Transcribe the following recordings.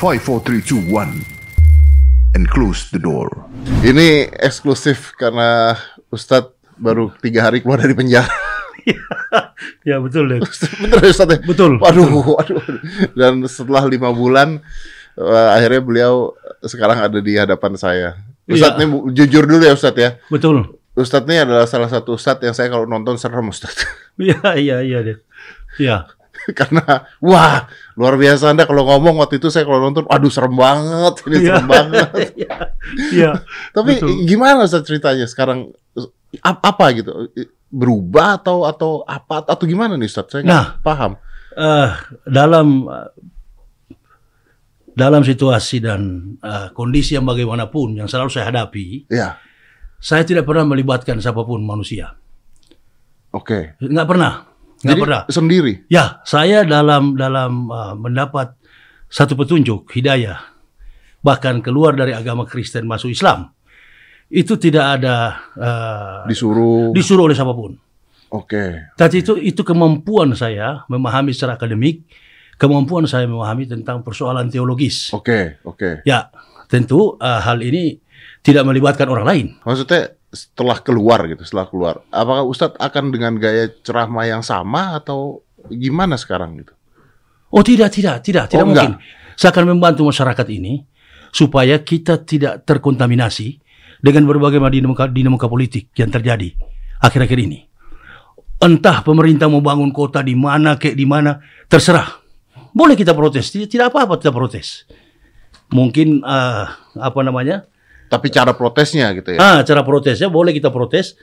5, 4, 3, 2, 1 And close the door Ini eksklusif karena Ustadz baru tiga hari keluar dari penjara. ya betul deh. Bener ya Ustadz ya? Betul. Waduh, waduh. Dan setelah lima bulan, eh, akhirnya beliau sekarang ada di hadapan saya. Ustadz Iya. ini jujur dulu ya Ustadz ya. Betul. Ustadz ini adalah salah satu Ustadz yang saya kalau nonton serem Ustadz. Iya iya iya deh. Iya. Karena wah luar biasa Anda kalau ngomong waktu itu saya kalau nonton, aduh serem banget, ini serem banget. Iya. Iya. Tapi Betul. gimana Ustadz ceritanya sekarang ap- apa gitu? Berubah atau atau apa atau gimana nih Ustadz? Saya nggak Nah. paham. Eh, dalam eh, dalam situasi dan eh, kondisi yang bagaimanapun yang selalu saya hadapi, Ya, saya tidak pernah melibatkan siapa pun manusia. oke. Nggak pernah. Nggak Jadi pernah. sendiri. Ya, saya dalam dalam uh, mendapat satu petunjuk hidayah, bahkan keluar dari agama Kristen masuk Islam, itu tidak ada uh, disuruh. disuruh oleh siapa pun. Oke. Tapi itu itu kemampuan saya memahami secara akademik, kemampuan saya memahami tentang persoalan teologis. Oke, oke. Ya, tentu uh, hal ini tidak melibatkan orang lain. Maksudnya setelah keluar gitu, setelah keluar, apakah Ustadz akan dengan gaya ceramah yang sama atau gimana sekarang gitu? Oh tidak, tidak, tidak, tidak Oh, mungkin. Saya akan membantu masyarakat ini supaya kita tidak terkontaminasi dengan berbagai macam dinamika, dinamika politik yang terjadi akhir-akhir ini. Entah pemerintah mau bangun kota di mana, kayak di mana, terserah. Boleh kita protes, tidak, apa-apa kita protes. Mungkin eh, apa namanya? Tapi cara protesnya gitu ya? Ah, cara protesnya boleh kita protes,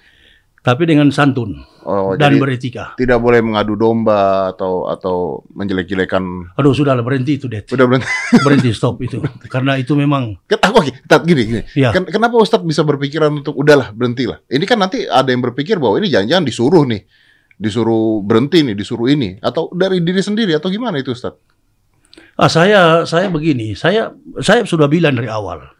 tapi dengan santun Oh, dan beretika. tidak boleh mengadu domba atau atau menjelek-jelekan. Aduh, sudahlah berhenti itu, Det. Udah berhenti. Berhenti stop itu. Karena itu memang ah, Oke, Tat, gini, gini. Iya. Ken- kenapa Ustadz bisa berpikiran untuk udahlah berhentilah? Ini kan nanti ada yang berpikir bahwa ini jangan-jangan disuruh nih, disuruh berhenti nih, disuruh ini, atau dari diri sendiri atau gimana itu Ustadz? Ah saya saya begini, saya saya sudah bilang dari awal.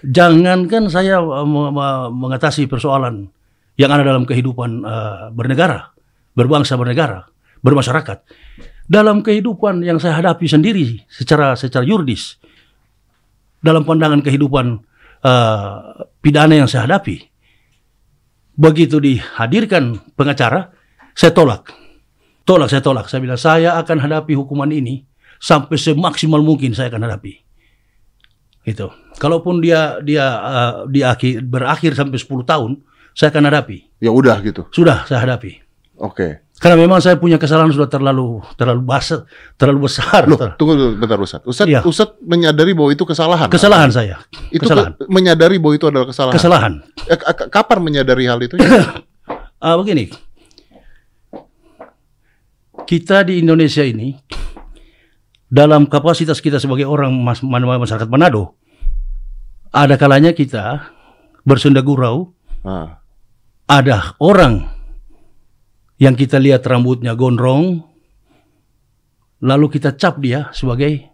Jangankan saya uh, me- me- mengatasi persoalan yang ada dalam kehidupan uh, bernegara, berbangsa bernegara, bermasyarakat. Dalam kehidupan yang saya hadapi sendiri secara secara yuridis, dalam pandangan kehidupan uh, pidana yang saya hadapi, begitu dihadirkan pengacara, saya tolak. Tolak, saya tolak. Saya bilang, saya akan hadapi hukuman ini sampai semaksimal mungkin saya akan hadapi. Itu. Kalaupun dia dia uh, dia akhir, berakhir sampai 10 tahun, saya akan hadapi. Ya udah gitu. Sudah saya hadapi. Oke. Karena memang saya punya kesalahan sudah terlalu terlalu besar, terlalu besar. Loh, Ter- tunggu dulu bentar Ustadz. Ustadz, Iya. Ustadz menyadari bahwa itu kesalahan. kesalahan saya. Itu kesalahan. ke- menyadari bahwa itu adalah kesalahan. Kesalahan. Eh, kapan menyadari hal itu? Ah, begini. Kita di Indonesia ini dalam kapasitas kita sebagai orang mas- masyarakat Manado ada kalanya kita bersenda gurau, Nah, ada orang yang kita lihat rambutnya gondrong lalu kita cap dia sebagai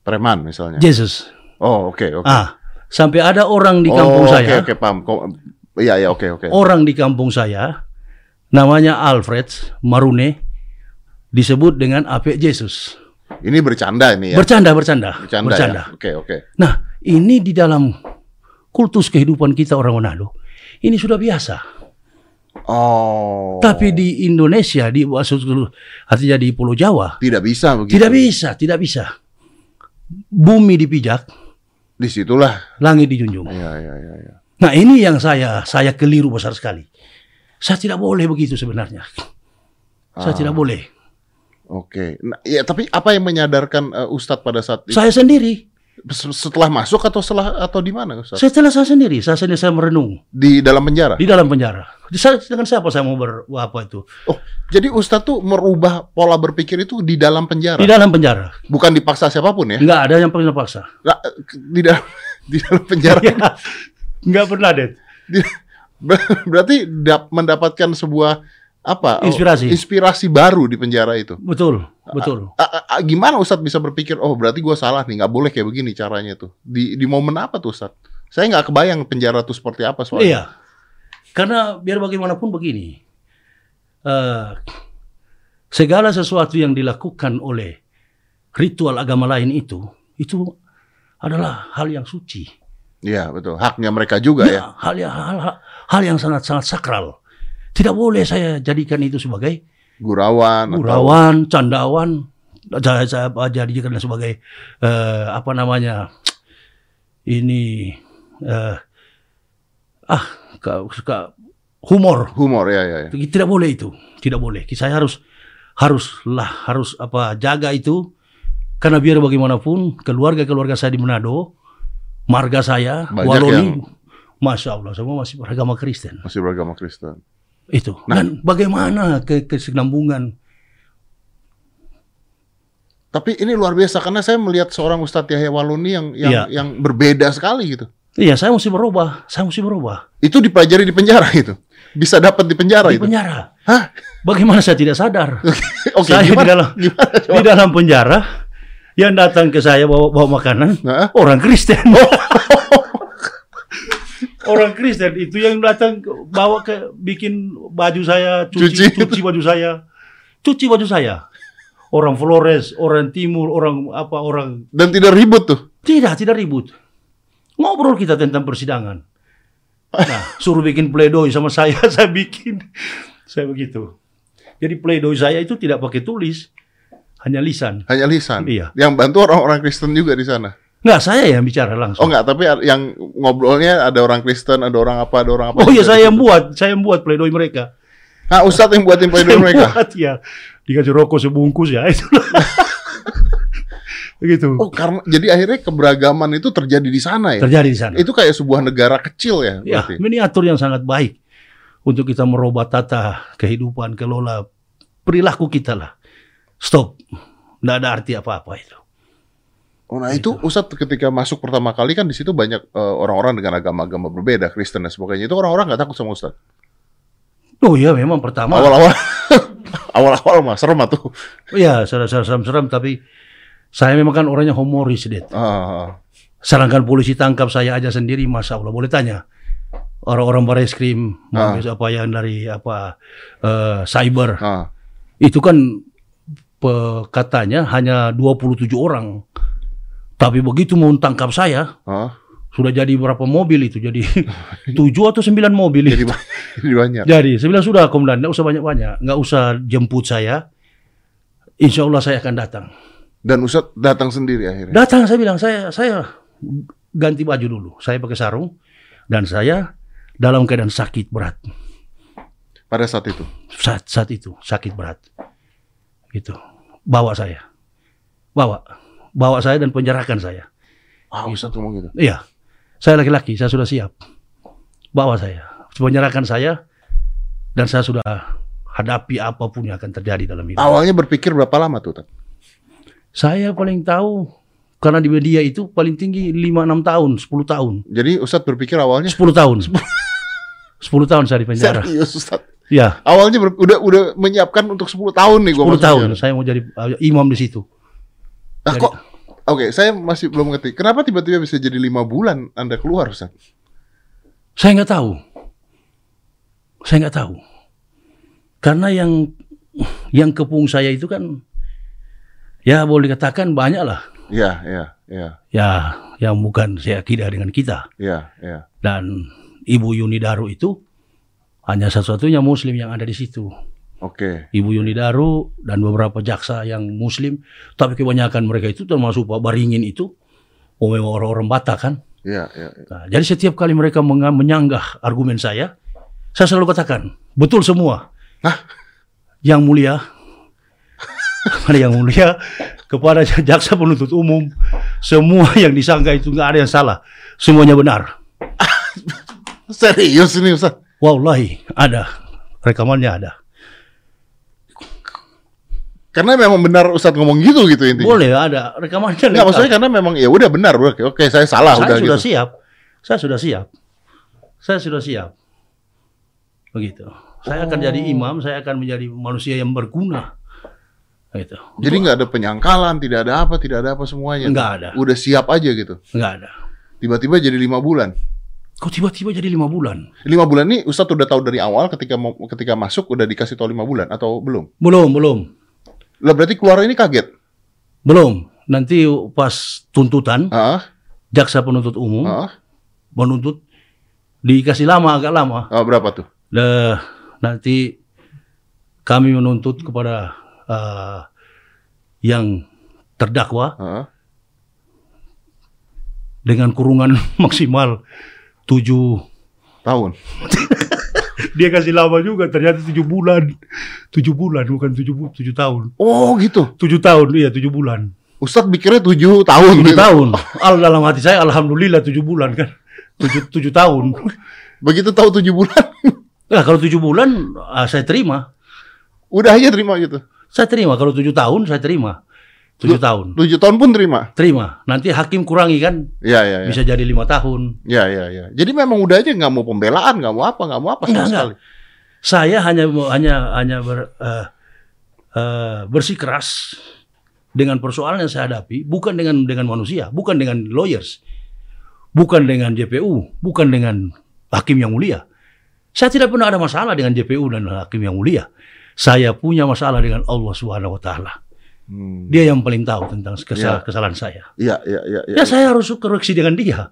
preman misalnya. Jesus. Oh, oke, oke. Ah, sampai ada orang di kampung oh, saya, Oke, oke, paham. Ko- Iya, iya, oke, oke. orang di kampung saya namanya Alfred Marune disebut dengan Ape Jesus. Ini bercanda ini ya. Bercanda, bercanda, bercanda. bercanda. ya? Oke, oke. Nah, ini di dalam kultus kehidupan kita orang Manado, ini sudah biasa. Oh. Tapi di Indonesia, di artinya di Pulau Jawa, tidak bisa begitu. tidak bisa, tidak bisa. Bumi dipijak, Di situlah. langit dijunjung. Iya, iya, iya. iya. Nah, ini yang saya saya keliru besar sekali. Saya tidak boleh begitu sebenarnya. Saya Ah. tidak boleh. Oke. Nah, ya, tapi apa yang menyadarkan eh, Ustadz pada saat itu? Saya sendiri, Se- Setelah masuk atau setelah atau di mana Ustadz? setelah saya sendiri, saya sendiri saya merenung Di dalam penjara. di dalam penjara. Di saya, dengan siapa saya mau ber, apa itu? Oh, jadi Ustadz tuh merubah pola berpikir itu di dalam penjara. Di dalam penjara. Bukan dipaksa siapa pun ya. Enggak ada yang pernah paksa. Nah, di dalam di dalam penjara. Ya, Enggak pernah, Det. Di- ber- berarti dap- mendapatkan sebuah apa? oh, Inspirasi. inspirasi baru di penjara itu. Betul, betul. A- a- a- gimana Ustadz bisa berpikir, oh berarti gue salah nih, nggak boleh kayak begini caranya tuh. Di di momen apa tuh Ustadz? Saya nggak kebayang penjara tuh seperti apa soalnya. Iya. Karena biar bagaimanapun begini. eh, segala sesuatu yang dilakukan oleh ritual agama lain itu, itu adalah hal yang suci. Iya, betul. Haknya mereka juga ya. Ya, hal yang hal, hal, hal yang sangat sangat sakral. Tidak boleh saya jadikan itu sebagai Gurawan atau gurawan, candawan. Saya, saya jadikan sebagai eh, apa namanya ini eh, ah ka- ka- humor. humor ya ya. ya. Tidak boleh itu, tidak boleh. Saya harus haruslah harus apa jaga itu karena biar bagaimanapun keluarga-keluarga saya di Manado, marga saya, Banyak Waloni, yang- masya Allah semua masih beragama Kristen. Masih beragama Kristen. Itu. Nah. Dan bagaimana ke kesinambungan? Tapi ini luar biasa karena saya melihat seorang Ustadz Yahya Waluni yang yang, Iya. yang berbeda sekali gitu. Iya, saya mesti berubah. Saya mesti berubah. Itu dipelajari di penjara itu. Bisa dapat di penjara Di itu. penjara. Hah? Bagaimana saya tidak sadar? Oke, saya di gimana? dalam Gimana coba? di dalam penjara yang datang ke saya bawa bawa makanan Nah. orang Kristen. orang Kristen itu yang datang bawa ke bikin baju saya, cuci Cuci. cuci, baju saya. Cuci baju saya. Orang Flores, orang Timur, orang apa orang Dan tidak ribut tuh. tidak, tidak ribut. Ngobrol kita tentang persidangan. Nah, suruh bikin pledoi sama saya, saya bikin. Saya begitu. Jadi pledoi saya itu tidak pakai tulis, hanya lisan. Hanya lisan. Iya. Yang bantu orang-orang Kristen juga di sana. Nggak, saya yang bicara Oh langsung. enggak, tapi yang ngobrolnya ada orang Kristen, ada orang apa, ada orang apa. Oh iya, juga saya yang buat, saya yang buat pledoi mereka. Ah, Ustadz yang buatin pledoi mereka. buat, ya. Dikasih rokok sebungkus ya, itu. Begitu. Oh, karena jadi akhirnya keberagaman itu terjadi di sana ya. Terjadi di sana. Itu kayak sebuah negara kecil ya, Ya, berarti. miniatur yang sangat baik untuk kita merubah tata kehidupan, kelola perilaku kita lah. Stop. Nggak ada arti apa-apa itu. Oh, nah itu Ustadz ketika masuk pertama kali kan di situ banyak eh, orang-orang dengan agama-agama berbeda, Kristen dan sebagainya. Itu orang-orang nggak takut sama Ustadz. Oh iya, memang pertama. Awal-awal, awal-awal mah serem ah tuh. Iya, seram-seram, tapi saya memang kan orangnya humoris, Det. Ah, Sedangkan polisi tangkap saya aja sendiri, masa Allah boleh tanya. Orang-orang baris krim, Ah. apa yang dari apa eh, cyber, ah. itu kan pe- katanya hanya 27 orang. Tapi begitu mau tangkap saya, ah. sudah jadi berapa mobil itu? Jadi tujuh atau sembilan mobil Jadi, itu. jadi banyak. Jadi saya bilang sudah komandan, nggak usah banyak-banyak, nggak usah jemput saya. Insya Allah saya akan datang. Dan Ustadz datang sendiri akhirnya. Datang saya bilang saya saya ganti baju dulu. Saya pakai sarung dan saya dalam keadaan sakit berat Pada saat itu. saat saat itu sakit berat. Gitu. Bawa saya. Bawa. Bawa saya dan penjarakan saya. Ah, Ustadz ngomong gitu. Iya. Saya laki-laki, saya sudah siap. Bawa saya. Penjarakan saya dan saya sudah hadapi apa pun yang akan terjadi dalam hidup. Awalnya berpikir berapa lama tuh, Ustadz? Saya paling tahu karena di media itu paling tinggi 5 6 tahun, 10 tahun. Jadi Ustadz berpikir awalnya 10 tahun. 10 tahun saya di penjara. serius Ustadz. Ya, Awalnya ber- udah udah menyiapkan untuk 10 tahun nih 10 gua masuk tahun penjara. saya mau jadi uh, imam di situ. Nah, kok Oke, saya masih belum ngerti. Kenapa tiba-tiba bisa jadi lima bulan Anda keluar, Ustaz? Saya nggak tahu. Saya nggak tahu. Karena yang yang kepung saya itu kan ya boleh dikatakan banyak lah. Iya, iya, iya, Ya, yang bukan saya kira dengan kita. iya, iya. Dan Ibu Yuni Daru itu hanya satu-satunya muslim yang ada di situ. Oke. Ibu Yuni Daru dan beberapa jaksa yang muslim, tapi kebanyakan mereka itu termasuk Pak Baringin itu, memang orang-orang Batak kan. Iya, iya, iya. Nah, jadi setiap kali mereka menyanggah argumen saya, saya selalu katakan, betul semua. Hah? Yang mulia, ada yang mulia, kepada jaksa penuntut umum, semua yang disangka itu nggak ada yang salah, semuanya benar. Serius ini, Ustaz? Wallahi, ada. Rekamannya ada. Karena memang benar Ustaz ngomong gitu gitu intinya. Boleh ada. Rekamannya Enggak, maksudnya karena memang ya udah benar, udah. Oke, saya salah saya udah sudah gitu. siap. Saya sudah siap. Saya sudah siap. Begitu. Saya akan jadi Oh. imam, saya akan menjadi manusia yang berguna. Gitu. Jadi nggak ada penyangkalan, tidak ada apa, tidak ada apa semuanya. Nggak ada. Udah siap aja gitu. Enggak ada. Tiba-tiba jadi lima bulan. Kok tiba-tiba jadi lima bulan? Lima bulan ini Ustaz udah tahu dari awal ketika mau ketika masuk udah dikasih tahu lima bulan atau belum? Belum, belum. Lah berarti keluar ini kaget. Belum. Nanti pas tuntutan, Ah, jaksa penuntut umum ah, menuntut dikasih lama agak lama. ah, berapa tuh? Nah, nanti kami menuntut kepada eh, yang terdakwa Ah, dengan kurungan maksimal tujuh tahun. dia kasih lama juga ternyata tujuh bulan tujuh bulan bukan tujuh tujuh tahun Oh gitu. tujuh tahun iya tujuh bulan Ustadz pikirnya tujuh tahun. tujuh gitu. tahun al dalam hati saya alhamdulillah tujuh bulan kan tujuh tujuh tahun Begitu tahu tujuh bulan, nah kalau tujuh bulan ah, saya terima udah aja terima gitu. saya terima kalau tujuh tahun saya terima tujuh tahun Tujuh tahun pun terima. terima nanti hakim kurangi kan Iya, iya, iya. bisa jadi lima tahun Iya, iya, iya. Jadi memang udah aja nggak mau pembelaan, nggak mau apa, nggak mau apa sama Enggak, enggak. sekali. saya hanya hanya hanya ber, eh, eh, bersikeras dengan persoalan yang saya hadapi bukan dengan dengan manusia bukan dengan lawyers bukan dengan JPU bukan dengan hakim yang mulia saya tidak pernah ada masalah dengan JPU dan hakim yang mulia saya punya masalah dengan Allah Subhanahu wa taala Hmm. dia yang paling tahu tentang kesal- Ya. kesalahan saya Iya, iya, iya. iya. ya saya harus koreksi dengan dia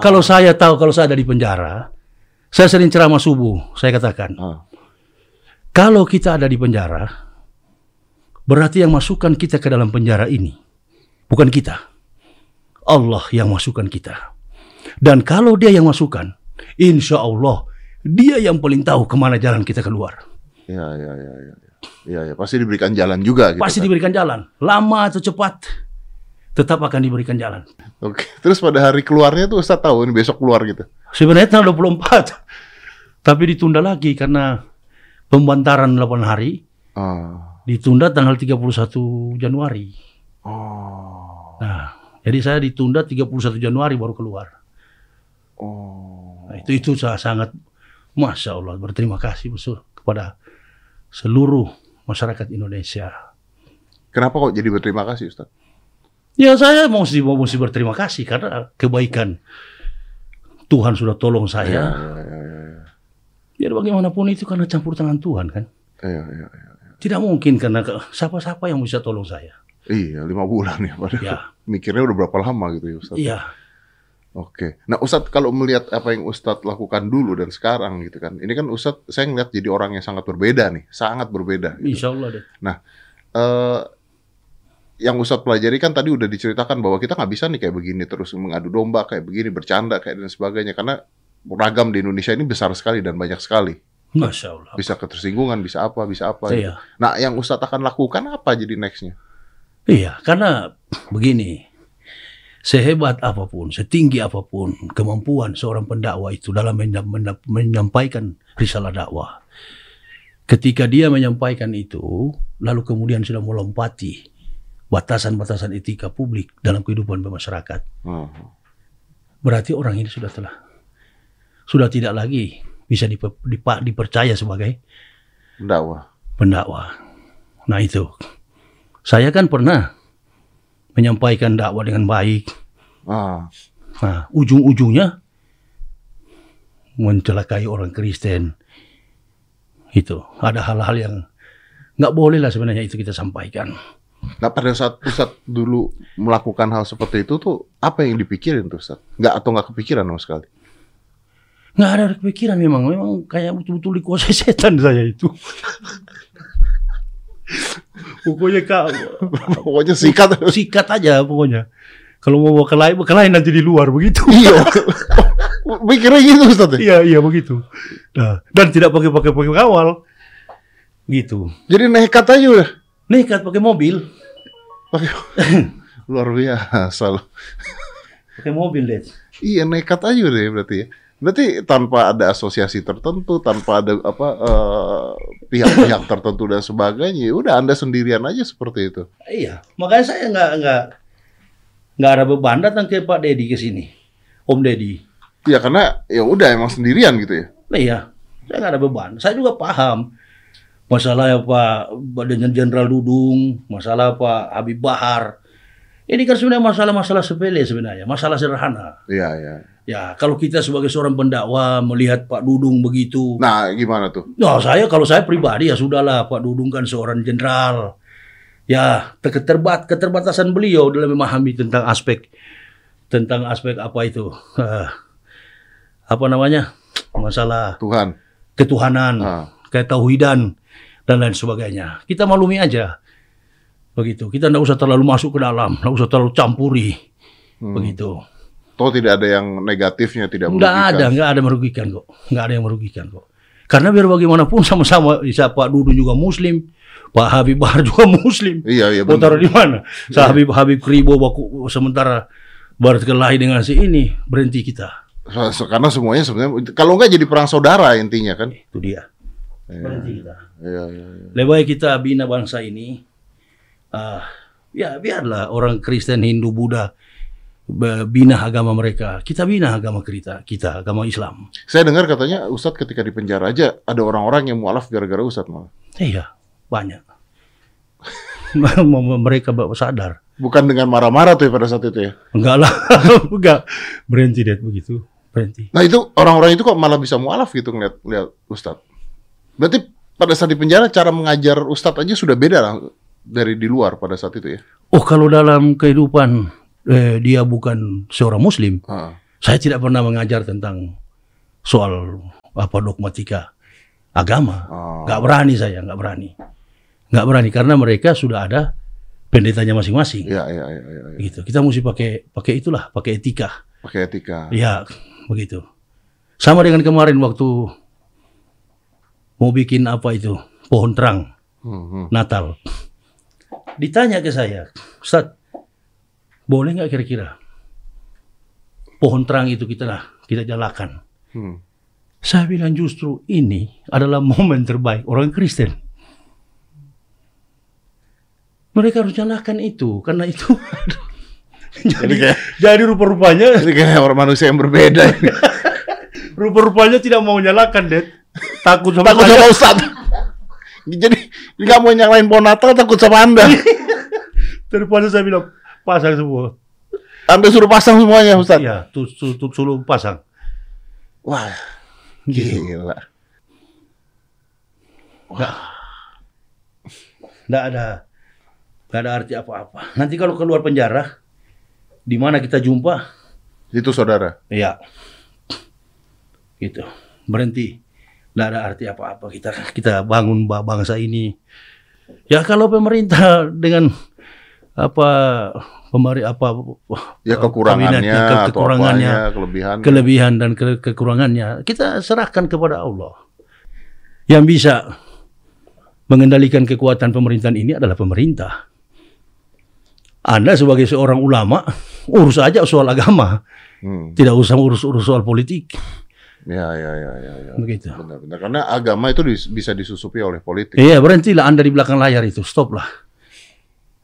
kalau saya tahu kalau saya ada di penjara saya sering ceramah subuh saya katakan Ah, Kalau kita ada di penjara, berarti yang masukkan kita ke dalam penjara ini bukan kita. Allah yang masukkan kita. Dan kalau dia yang masukkan, insya Allah dia yang paling tahu ke mana jalan kita keluar. Iya, iya, iya, iya. Iya, iya. Pasti diberikan jalan juga gitu. Pasti kan. diberikan jalan, lama atau cepat, tetap akan diberikan jalan. Oke. Terus pada hari keluarnya tuh Ustadz tahu ini besok keluar gitu. Sebenarnya tanggal 24, tapi ditunda lagi karena pembantaran 8 hari, Ah. ditunda tanggal 31 Januari. Oh. Nah, jadi saya ditunda 31 Januari baru keluar. Oh. Nah, itu itu saya sangat masya Allah berterima kasih besar kepada seluruh masyarakat Indonesia. Kenapa kok jadi berterima kasih Ustadz? Ya saya mesti mesti berterima kasih karena kebaikan Tuhan sudah tolong saya. iya, iya, iya. Biar bagaimanapun itu karena campur tangan Tuhan kan. Iya, iya, iya. Tidak mungkin karena siapa-siapa yang bisa tolong saya. Iya, lima bulan ya padahal. Ya, Mikirnya udah berapa lama gitu ya Ustadz? iya. Oke. Nah Ustadz kalau melihat apa yang Ustadz lakukan dulu dan sekarang gitu kan. Ini kan Ustadz saya ngeliat jadi orang yang sangat berbeda nih. Sangat berbeda. Gitu. Insya Allah deh. Eh, yang Ustadz pelajari kan tadi udah diceritakan bahwa kita nggak bisa nih kayak begini terus mengadu domba kayak begini bercanda kayak dan sebagainya karena ragam di Indonesia ini besar sekali dan banyak sekali Masya Allah. bisa ketersinggungan bisa apa bisa apa gitu. Iya. nah yang Ustadz akan lakukan apa jadi nextnya Iya, karena begini, sehebat apa pun, setinggi apa pun kemampuan seorang pendakwa itu dalam menya- menya- menyampaikan risalah dakwah, ketika dia menyampaikan itu, lalu kemudian sudah melompati batasan-batasan etika publik dalam kehidupan bermasyarakat, Hmm. berarti orang ini sudah telah sudah tidak lagi bisa diper- dipercaya sebagai dakwah pendakwa. Nah itu, saya kan pernah menyampaikan dakwah dengan baik. ah Nah, ujung-ujungnya mencelakai orang Kristen. Itu ada hal-hal yang nggak boleh lah sebenarnya itu kita sampaikan. Nah pada saat Ustadz dulu melakukan hal seperti itu tuh apa yang dipikirin tuh Ustadz? Nggak atau nggak kepikiran sama sekali? Nggak ada kepikiran memang, memang kayak betul-betul dikuasai setan saya itu. Pokoknya kak, Pokoknya sikat. sikat aja pokoknya. Kalau mau bawa ke lain, ke lain nanti di luar begitu. iya. Mikirnya gitu Ustadz. ya? Iya iya begitu. Nah, dan tidak pakai pakai pakai kawal, gitu. Jadi nekat aja udah. Nekat pakai mobil, Pakai- Luar biasa loh. pakai mobil deh. Iya nekat aja ya berarti ya. Berarti tanpa ada asosiasi tertentu, tanpa ada apa eh, pihak-pihak tertentu dan sebagainya, ya udah Anda sendirian aja seperti itu. Iya, makanya saya nggak nggak nggak ada beban datang ke Pak Dedi ke sini, Om Dedi. Ya karena ya udah emang sendirian gitu ya. Nah, iya, saya nggak ada beban. Saya juga paham masalah Pak Badan Jenderal Dudung, masalah Pak Habib Bahar. Ini kan sebenarnya masalah-masalah sepele sebenarnya, masalah sederhana. Iya, iya. Ya, kalau kita sebagai seorang pendakwa melihat Pak Dudung begitu, Nah, gimana tuh? Nah, saya kalau saya pribadi ya sudahlah Pak Dudung kan seorang jenderal. ya keterbat keterbatasan beliau dalam memahami tentang aspek tentang aspek apa itu apa namanya masalah Tuhan. ketuhanan, Ah. ketauhidan dan lain sebagainya. Kita maklumi aja. Begitu. Kita tidak usah terlalu masuk ke dalam, tidak usah terlalu campuri. Hmm. Begitu. Toh tidak ada yang negatifnya, tidak Enggak merugikan. ada, enggak ada merugikan kok. Enggak ada yang merugikan kok. Karena biar bagaimanapun sama-sama bisa Pak Dudu juga muslim, Pak Habib Bahar juga muslim. Iya, iya Mau taruh di mana? Sa Habib Habib Kribo baku, sementara berkelahi dengan si ini berhenti kita. Karena semuanya sebenarnya kalau enggak jadi perang saudara intinya kan. Itu dia. Iya, Berhenti kita. iya, iya. iya. Lebih baik kita bina bangsa ini. ah ya biarlah orang Kristen, Hindu, Buddha bina agama mereka. Kita bina agama kita, kita agama Islam. Saya dengar katanya Ustadz ketika di penjara aja ada orang-orang yang mualaf gara-gara Ustadz malah. Iya, banyak. mereka bawa sadar. Bukan dengan marah-marah tuh ya pada saat itu ya. Enggak lah, enggak. Berhenti deh begitu. Berhenti. Nah itu orang-orang itu kok malah bisa mualaf gitu ngeliat, lihat Ustadz. Berarti pada saat di penjara cara mengajar Ustadz aja sudah beda lah dari di luar pada saat itu ya. Oh kalau dalam kehidupan eh, dia bukan seorang Muslim, Ah. saya tidak pernah mengajar tentang soal apa dogmatika agama. Oh. Nggak berani saya, nggak berani. Nggak berani karena mereka sudah ada pendetanya masing-masing. Iya, iya, iya, iya. iya. Gitu. Kita mesti pakai pakai itulah, pakai etika. Pakai etika. Ya, begitu. Sama dengan kemarin waktu mau bikin apa itu pohon terang Hmm, hmm. Natal. Ditanya ke saya, Ustaz, boleh nggak kira-kira pohon terang itu kita lah kita nyalakan? Hmm. Saya bilang justru ini adalah momen terbaik orang Kristen. Mereka harus nyalakan itu karena itu. jadi, kayak- jadi rupa-rupanya kayak orang manusia yang berbeda. rupa-rupanya tidak mau nyalakan, Dad. Takut sama takut sama Ustadz. Jadi nggak mau nyalain pohon Natal takut sama Anda. Daripada saya bilang pasang semua. Anda suruh pasang semuanya Ustadz. Iya, sulu pasang. Wah, Gitu. gila. Nggak, nggak ada, nggak ada arti apa-apa. Nanti kalau keluar penjara, di mana kita jumpa? Itu saudara. Iya, gitu. Berhenti. Nggak ada arti apa-apa. Kita kita bangun ba- bangsa ini. Ya kalau pemerintah dengan apa pemeri apa Ya kekurangannya ke- atau kekurangannya, apanya, kelebihan. kelebihan dan ke- kekurangannya kita serahkan kepada Allah. Yang bisa mengendalikan kekuatan pemerintahan ini adalah pemerintah. Anda sebagai seorang ulama urus aja soal agama, Hmm. tidak usah urus-urus soal politik. Ya, ya, ya, ya, ya. Begitu. Benar-benar. Karena agama itu dis- bisa disusupi oleh politik. Iya, berhentilah Anda di belakang layar itu, stoplah.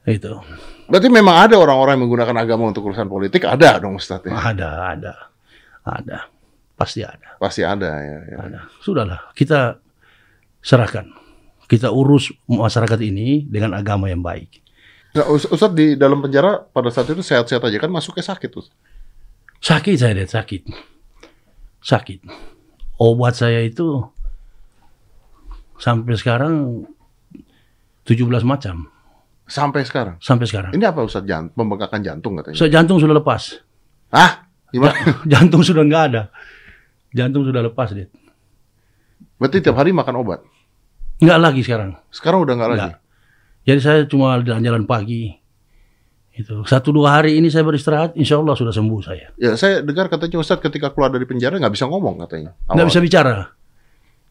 Itu. Berarti memang ada orang-orang yang menggunakan agama untuk urusan politik, ada dong Ustadz ya? Ada, ada. Ada. Pasti ada. Pasti ada ya. ya. Ada. Sudahlah, kita serahkan. Kita urus masyarakat ini dengan agama yang baik. Nah, Us- Ustadz di dalam penjara pada saat itu sehat-sehat aja kan masuknya sakit tuh. Sakit saya lihat, sakit. Sakit. Obat saya itu sampai sekarang 17 macam. Sampai sekarang. Sampai sekarang. Ini apa Ustadz jantung, pembengkakan jantung katanya? So, jantung sudah lepas. Hah? Gimana? Jantung sudah nggak ada. Jantung sudah lepas, Dit. Berarti tiap hari makan obat? Nggak lagi sekarang. Sekarang udah nggak lagi? Nggak. Jadi saya cuma jalan-jalan pagi. Itu satu dua hari ini saya beristirahat, insya Allah sudah sembuh saya. Ya, saya dengar katanya Ustadz ketika keluar dari penjara nggak bisa ngomong katanya. Nggak Awal. bisa bicara,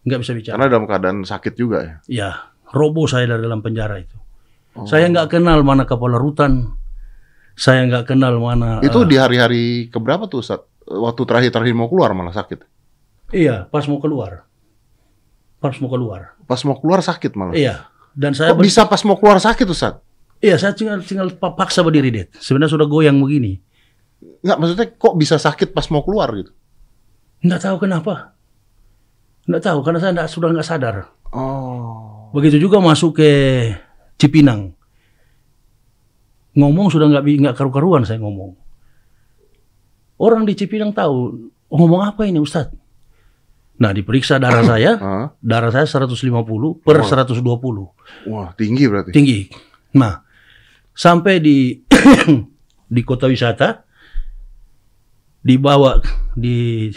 nggak bisa bicara. Karena dalam keadaan sakit juga ya. Ya, roboh saya dari dalam penjara itu. Oh. Saya nggak kenal mana kepala rutan, saya nggak kenal mana. Itu eh, di hari-hari keberapa tuh Ustadz? Waktu terakhir-terakhir mau keluar malah sakit. Iya, pas mau keluar, pas mau keluar. Pas mau keluar sakit malah. Iya, dan saya Kok ber- bisa pas mau keluar sakit Ustadz? iya saya tinggal tinggal pa- paksa berdiri deh. Sebenarnya sudah goyang begini, Nggak, maksudnya kok bisa sakit pas mau keluar gitu? nggak tahu kenapa. Nggak tahu karena saya nggak, sudah nggak sadar. Oh. Begitu juga masuk ke Cipinang. Ngomong sudah nggak nggak karu-karuan saya ngomong. Orang di Cipinang tahu "Oh, ngomong apa ini Ustadz. Nah diperiksa darah saya, darah saya 150 per 120. Wah, tinggi berarti. Tinggi. Nah, sampai di di kota wisata dibawa di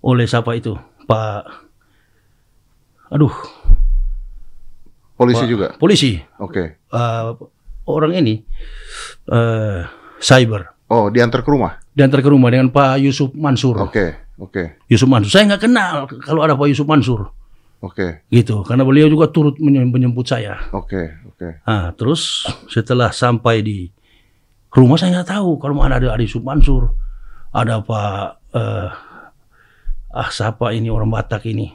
oleh siapa itu Pak aduh Polisi Pak- juga. polisi Oke. Eh, orang ini eh cyber Oh, diantar ke rumah. diantar ke rumah dengan Pak Yusuf Mansur Oke, oke, Yusuf Mansur saya nggak kenal kalau ada Pak Yusuf Mansur oke, gitu karena beliau juga turut menye- menjemput saya oke, oke. Nah, terus setelah sampai di rumah saya nggak tahu kalau mana ada Adi Mansur, ada Pak eh, ah siapa ini orang Batak ini,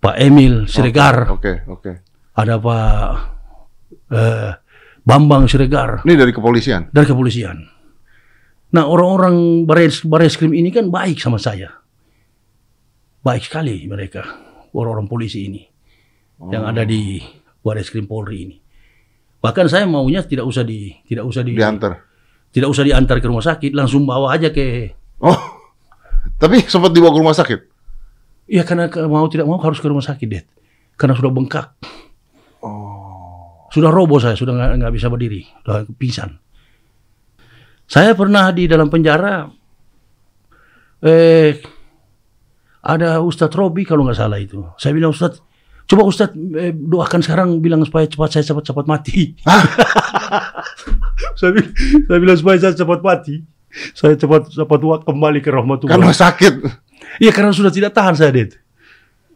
Pak Emil Siregar, Oke, oke. Ada Pak eh, Bambang Siregar Ini dari kepolisian. dari kepolisian. Nah orang-orang baris bareskrim ini kan baik sama saya, baik sekali mereka orang-orang polisi ini yang ada di bareskrim Polri ini. Bahkan saya maunya tidak usah di tidak usah di Diantar. tidak usah diantar ke rumah sakit, langsung bawa aja ke Oh, tapi sempat dibawa ke rumah sakit. Iya karena mau tidak mau harus ke rumah sakit deh, karena sudah bengkak, Oh, sudah roboh saya, sudah nggak bisa berdiri, sudah pingsan. Saya pernah di dalam penjara, eh ada Ustadz Robi kalau nggak salah itu. Saya bilang Ustadz, coba Ustadz eh, doakan sekarang bilang supaya cepat saya cepat-cepat mati. saya, bi- saya bilang supaya saya cepat mati. Saya cepat cepat wa- kembali ke rahmatullah. karena sakit. Iya karena sudah tidak tahan saya det.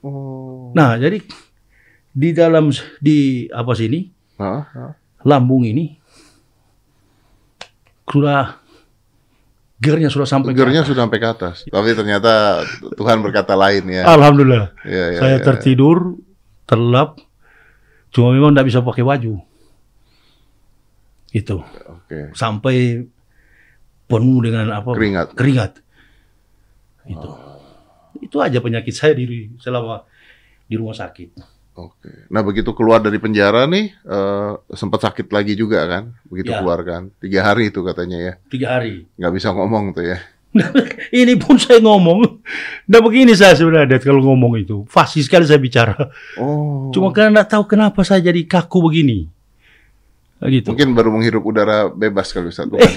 Oh. Nah jadi di dalam di apa sini Lambung ini sudah gernya sudah sampai Gernya sudah sampai ke atas. Tapi ternyata Tuhan berkata lain ya. Alhamdulillah. Iya, iya, saya iya, tertidur, terlelap, cuma memang tidak bisa pakai baju. Itu Oke. sampai penuh dengan apa? Keringat. Keringat. Itu. Itu aja penyakit saya di selama di rumah sakit. Oke. Nah begitu keluar dari penjara nih, eh, sempat sakit lagi juga kan? Begitu Ya. keluar kan? Tiga hari itu katanya ya. Tiga hari. Nggak bisa ngomong tuh ya. Ini pun saya ngomong. Nah begini saya sebenarnya kalau ngomong itu. Fasih sekali saya bicara. Oh. Cuma karena nggak tahu kenapa saya jadi kaku begini. Nah, Gitu. Mungkin baru menghirup udara bebas kali Ustaz. Bukan?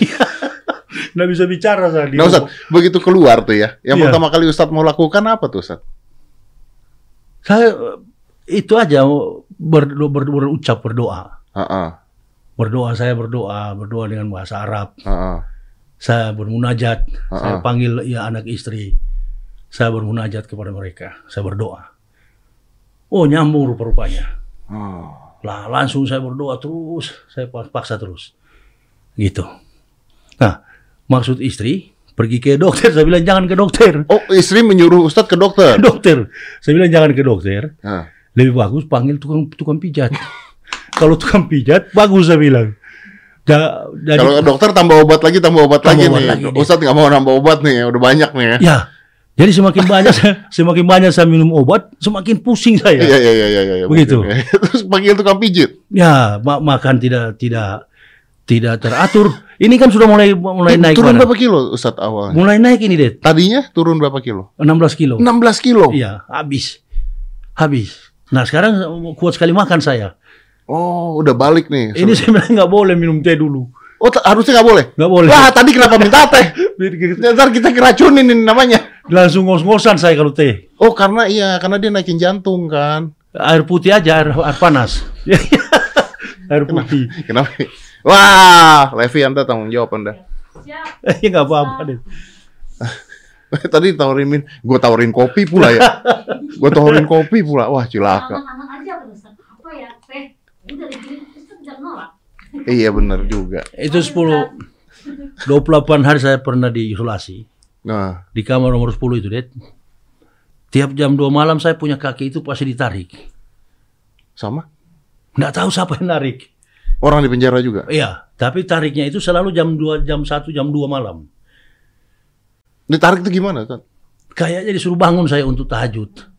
Nggak bisa bicara saya. Nah Ustaz, begitu keluar tuh ya, yang Iya. pertama kali Ustaz mau lakukan apa tuh Ustaz? Saya itu aja ber, ber, berucap berdoa. Heeh, Berdoa saya berdoa, berdoa dengan bahasa Arab. heeh. Saya bermunajat, saya Ah. panggil ya anak istri. Saya bermunajat kepada mereka, saya berdoa. Oh nyambung rupa-rupanya. Oh. Lah langsung saya berdoa terus, saya paksa terus. Gitu. Nah, maksud istri pergi ke dokter, saya bilang jangan ke dokter. Oh, istri menyuruh Ustaz ke dokter. dokter. Saya bilang jangan ke dokter. Nah, Lebih bagus panggil tukang tukang pijat. Kalau tukang pijat bagus saya bilang. Ja- jadi- kalau dokter tambah obat lagi, tambah obat Tambah lagi obat nih. lagi. Ustaz nggak mau nambah obat nih, udah banyak nih ya. ya. Jadi semakin banyak saya- semakin banyak saya minum obat, semakin pusing saya. Iya, iya, iya, iya, iya. Begitu. ya. Terus panggil tukang pijit. Ya, ma- makan tidak tidak tidak teratur. Ini kan sudah mulai mulai naik Turun berapa kilo Ustaz awalnya? Mulai naik ini, Det. Tadinya turun berapa kilo? 16 kilo. 16 kilo. Iya, habis. Habis. Nah, sekarang kuat sekali makan saya. Oh, udah balik nih. Ini sebenarnya nggak boleh minum teh dulu. Oh, harusnya nggak boleh. Nggak boleh. Wah, tadi kenapa minta teh? Ntar kita keracunin ini namanya. Langsung ngos-ngosan saya kalau teh. Oh, karena iya, karena dia naikin jantung kan. Air putih aja, air, air panas. air putih. Kenapa? Wah, Levi Anda tanggung jawab Anda. Ya nggak apa-apa deh. Tadi tawarin min, gue tawarin kopi pula ya. gue tawarin kopi pula. Wah, cilaka. Anak-anak aja apa Ustaz? Apa ya? Nolak. Iya bener juga. Itu 10 28 hari saya pernah diisolasi Nah, di kamar nomor 10 itu, Det. Tiap jam 2 malam saya punya kaki itu pasti ditarik. sama? Nggak tahu siapa yang narik. Orang di penjara juga. Iya, tapi tariknya itu selalu jam 2, jam 1, jam 2 malam. Ditarik itu gimana, kan? Kayaknya disuruh bangun saya untuk tahajud.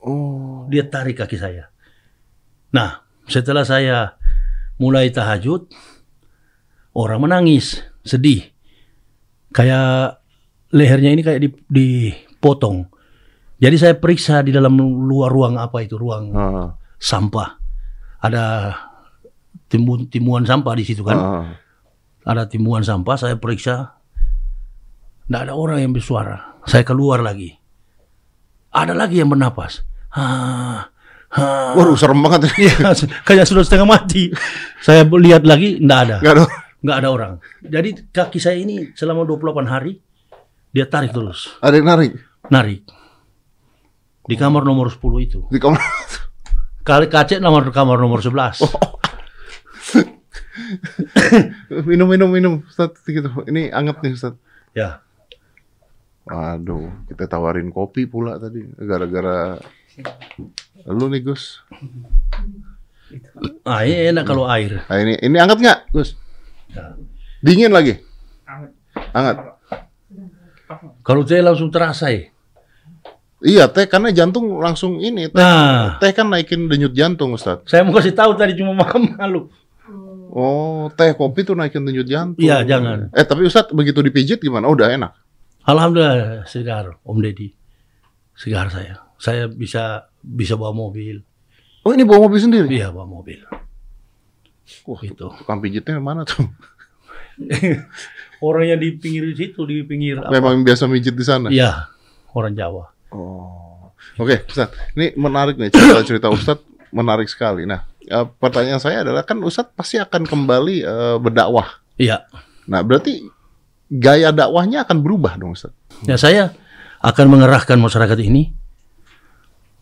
Oh, Dia tarik kaki saya. Nah, setelah saya mulai tahajud, orang menangis, sedih. Kayak lehernya ini kayak dip- dipotong. Jadi saya periksa di dalam luar ruang apa itu, ruang ah. sampah. Ada timbun, timbungan sampah di situ kan. Ah, Ada timbungan sampah, saya periksa. Tidak ada orang yang bersuara. Saya keluar lagi. Ada lagi yang bernapas. Ha, ha. Waduh, serem banget. Iya, kayak sudah setengah mati. Saya lihat lagi, tidak ada. Nggak ada. Nggak ada orang. Jadi kaki saya ini selama 28 hari, dia tarik terus. Ada yang narik Narik. Di kamar nomor 10 itu. di kamar. Kali kaca nomor kamar nomor 11. minum, minum, minum, Ustaz. Gitu. Ini anget nih, Ustaz. Ya. Waduh, kita tawarin kopi pula tadi. Gara-gara lu nih, Gus. Ah, ini enak kalau air. Nah, ini ini anget nggak, Gus? Ya. Dingin lagi? Anget. Kalau teh langsung terasa ya. Iya, teh karena jantung langsung ini. Teh, Nah, teh kan naikin denyut jantung, Ustaz. saya mau kasih tahu tadi cuma malu. Oh, teh kopi tuh naikin denyut jantung. Iya, jangan. Eh, tapi Ustaz begitu dipijit gimana? Oh, udah enak. Alhamdulillah segar, Om Deddy. Segar saya. Saya bisa bisa bawa mobil. Oh, ini bawa mobil sendiri? Iya, bawa mobil. Wah, Gitu. tukang pijitnya mana tuh? Orangnya di pinggir situ, di pinggir apa? Memang biasa mijit di sana? Iya, orang Jawa. Oh. Oke, Ustaz. Ini menarik nih cerita-cerita Ustaz menarik sekali. Nah, eh, pertanyaan saya adalah kan Ustaz pasti akan kembali eh, berdakwah. Iya. Nah, berarti gaya dakwahnya akan berubah dong, Ustaz. Ya saya akan mengerahkan masyarakat ini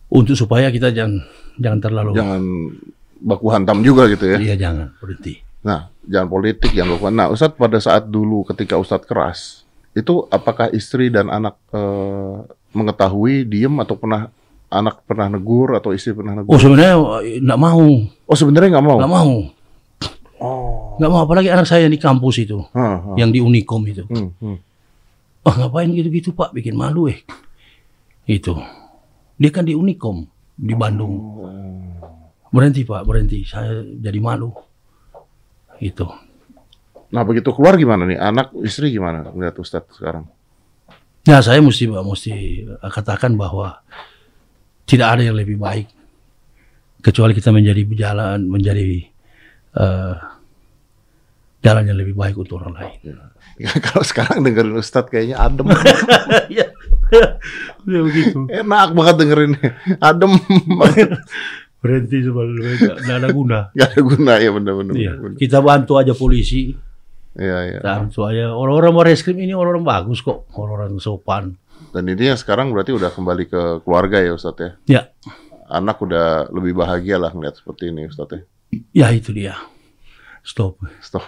untuk supaya kita jangan jangan terlalu Jangan baku hantam juga gitu ya. iya jangan berhenti. Nah, jangan politik yang lakukan. Nah, Ustadz pada saat dulu ketika Ustadz keras, itu apakah istri dan anak eh, mengetahui, diem atau pernah anak pernah negur atau istri pernah negur? Oh sebenarnya nggak mau, Oh, sebenarnya nggak mau. nggak mau, Oh. nggak mau apalagi anak saya di kampus itu, Hah, hah. yang di Unikom itu. Hmm, hmm. Oh ngapain gitu-gitu pak, bikin malu eh. Itu, dia kan di Unikom di Bandung. Berhenti pak, berhenti. Saya jadi malu. Itu. Nah, begitu keluar gimana nih? Anak, istri gimana ngeliat Ustadz sekarang? Nah, saya mesti mesti katakan bahwa tidak ada yang lebih baik kecuali kita menjadi jalan menjadi eh, jalan yang lebih baik untuk orang lain. Kalau sekarang dengerin Ustadz kayaknya adem. Iya, ya begitu. Enak banget dengerin. Adem. Berhenti sebelum tidak ada guna. Gak ada guna ya bener-bener. Iya. Kita bantu aja polisi, Iya, iya. bantu aja orang-orang bareskrim ini orang-orang bagus kok, orang-orang sopan. Dan ini yang sekarang berarti udah kembali ke keluarga ya Ustadz ya? Ya, anak udah lebih bahagia lah ngeliat seperti ini Ustadz ya. Ya itu dia. Stop. Stop.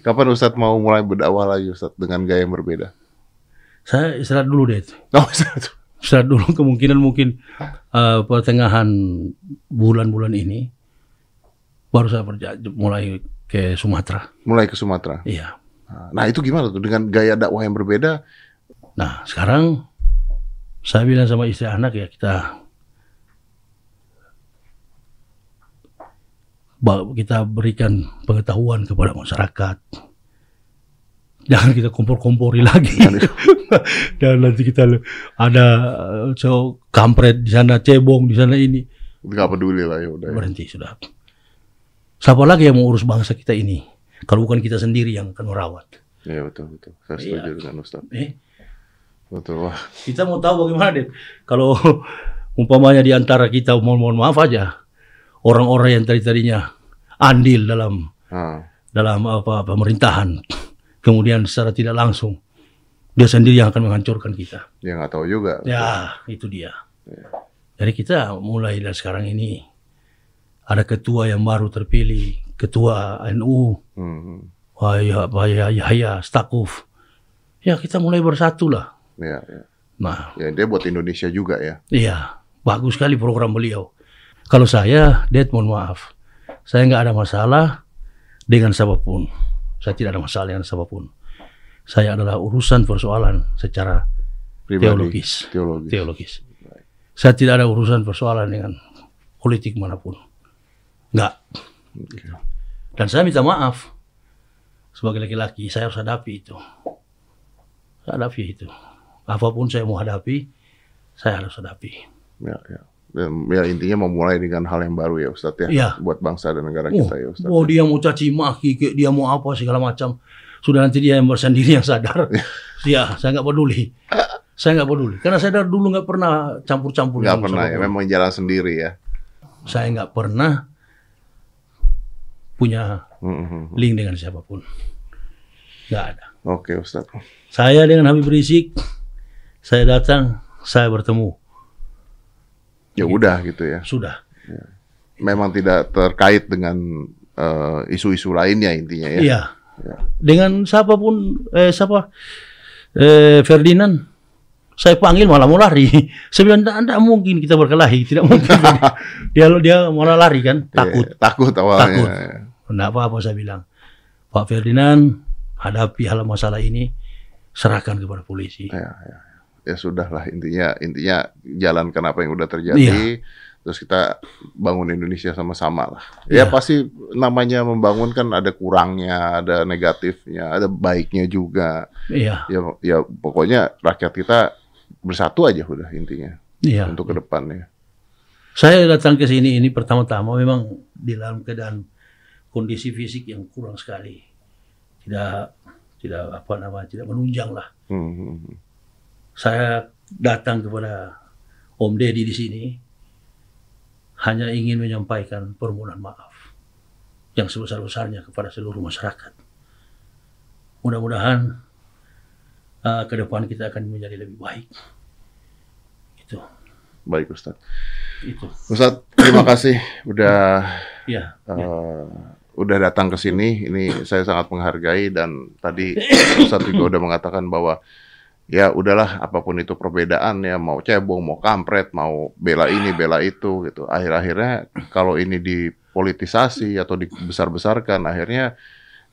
Kapan Ustadz mau mulai berdakwah lagi Ustadz dengan gaya yang berbeda? Saya istirahat dulu deh. Oh, Ustadz. Istirahat dulu kemungkinan mungkin eh, pertengahan bulan-bulan ini baru saya berja- mulai ke Sumatera. mulai ke Sumatera. Iya. Nah itu gimana tuh dengan gaya dakwah yang berbeda? Nah sekarang saya bilang sama istri anak ya kita kita berikan pengetahuan kepada masyarakat. Jangan kita kompor-kompori lagi. Dan nanti kita ada so, kampret di sana, cebong di sana ini. Gak peduli lah ya udah. ya. Berhenti sudah. Siapa lagi yang mau urus bangsa kita ini? Kalau bukan kita sendiri yang akan merawat. Iya betul betul. Saya Iya. setuju dengan Ustadz. Eh, Betul. Wah. kita mau tahu bagaimana deh kalau umpamanya di antara kita mohon mohon maaf aja orang-orang yang tadi tadinya andil dalam Ah, dalam apa pemerintahan. Kemudian secara tidak langsung dia sendiri yang akan menghancurkan kita. Dia nggak tahu juga. ya itu dia. Jadi kita mulai dari sekarang ini ada ketua yang baru terpilih ketua NU Hmm, Wah, ya, Pak Yahya Stakuf. Ya kita mulai bersatu lah. Ya, ya. nah. Ya dia buat Indonesia juga ya. Iya, bagus sekali program beliau. Kalau saya, Dad, mohon maaf. Saya nggak ada masalah dengan siapa pun. Saya tidak ada masalah dengan siapa pun. Saya adalah urusan persoalan secara Pribadi. teologis. Teologis. Teologis. Saya tidak ada urusan persoalan dengan politik mana pun. Nggak. Dan saya minta maaf. Sebagai laki-laki, saya harus hadapi itu. Saya hadapi itu. Apa pun saya mau hadapi, saya harus hadapi. Ya, ya. Ya intinya memulai dengan hal yang baru ya Ustadz ya. Iya. Buat bangsa dan negara Oh, kita ya Ustadz. oh, dia mau caci maki, dia mau apa segala macam. Sudah nanti dia yang bersendiri yang sadar. ya, saya nggak peduli. Saya nggak peduli. Karena saya dari dulu nggak pernah campur-campur. Nggak pernah ya, memang jalan sendiri ya. Saya nggak pernah punya Mhm. link dengan siapa pun. Nggak ada. Oke Ustadz. Saya dengan Habib Rizik, saya datang, saya bertemu. Ya udah gitu ya. Sudah. Memang tidak terkait dengan eh, isu-isu lainnya intinya ya. Iya. Dengan siapa pun, eh, siapa? Eh, Ferdinand, saya panggil malah mau lari. Saya bilang, tidak mungkin kita berkelahi, tidak mungkin. dia dia malah lari kan, takut. Iya, takut awalnya. Takut. Tidak apa-apa saya bilang. Pak Ferdinand, hadapi hal masalah ini, serahkan kepada polisi. Ya, ya, ya sudah lah intinya intinya jalankan apa yang udah terjadi. Terus kita bangun Indonesia sama-sama lah. Ya Iya. pasti namanya membangun kan ada kurangnya, ada negatifnya, ada baiknya juga. Iya, Ya, ya pokoknya rakyat kita bersatu aja udah intinya iya. untuk ke depannya. Saya datang ke sini ini pertama-tama memang di dalam keadaan kondisi fisik yang kurang sekali. Tidak tidak apa namanya, tidak menunjang lah. Hmm. Saya datang kepada Om Deddy di sini hanya ingin menyampaikan permohonan maaf yang sebesar-besarnya kepada seluruh masyarakat. Mudah-mudahan uh, ke depan kita akan menjadi lebih baik. Itu, Baik Ustaz. itu. Ustaz, terima kasih udah Ya, eh, udah datang ke sini. Ini saya sangat menghargai dan tadi Ustaz juga udah mengatakan bahwa ya udahlah apa pun itu perbedaan ya mau cebong, mau kampret, mau bela ini, bela itu gitu. Akhir-akhirnya kalau ini dipolitisasi atau dibesar-besarkan akhirnya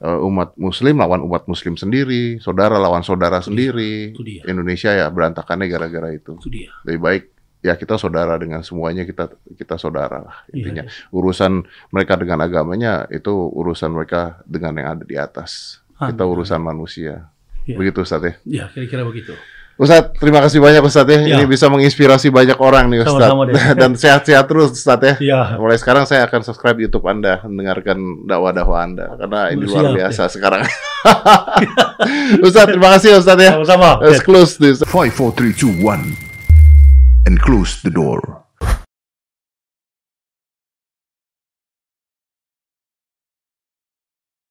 eh, umat muslim lawan umat muslim sendiri, saudara lawan saudara sendiri. itu dia. Indonesia ya berantakannya gara-gara itu. itu dia. Lebih baik ya kita saudara dengan semuanya kita kita saudara lah Iya, intinya iya. urusan mereka dengan agamanya itu urusan mereka dengan yang ada di atas kita Amin. urusan manusia Iya. begitu Ustaz ya Ya, kira-kira begitu. Ustaz terima kasih banyak Ustaz ya Ya. ini bisa menginspirasi banyak orang nih Ustaz Sama-sama deh. dan sehat-sehat terus Ustaz ya Ya, mulai sekarang saya akan subscribe YouTube Anda mendengarkan dakwah-dakwah Anda karena ini luar Siap, biasa sekarang Ustaz terima kasih Ustaz ya sama-sama. Let's close this 5, 4, 3, 2, 1. And close the door.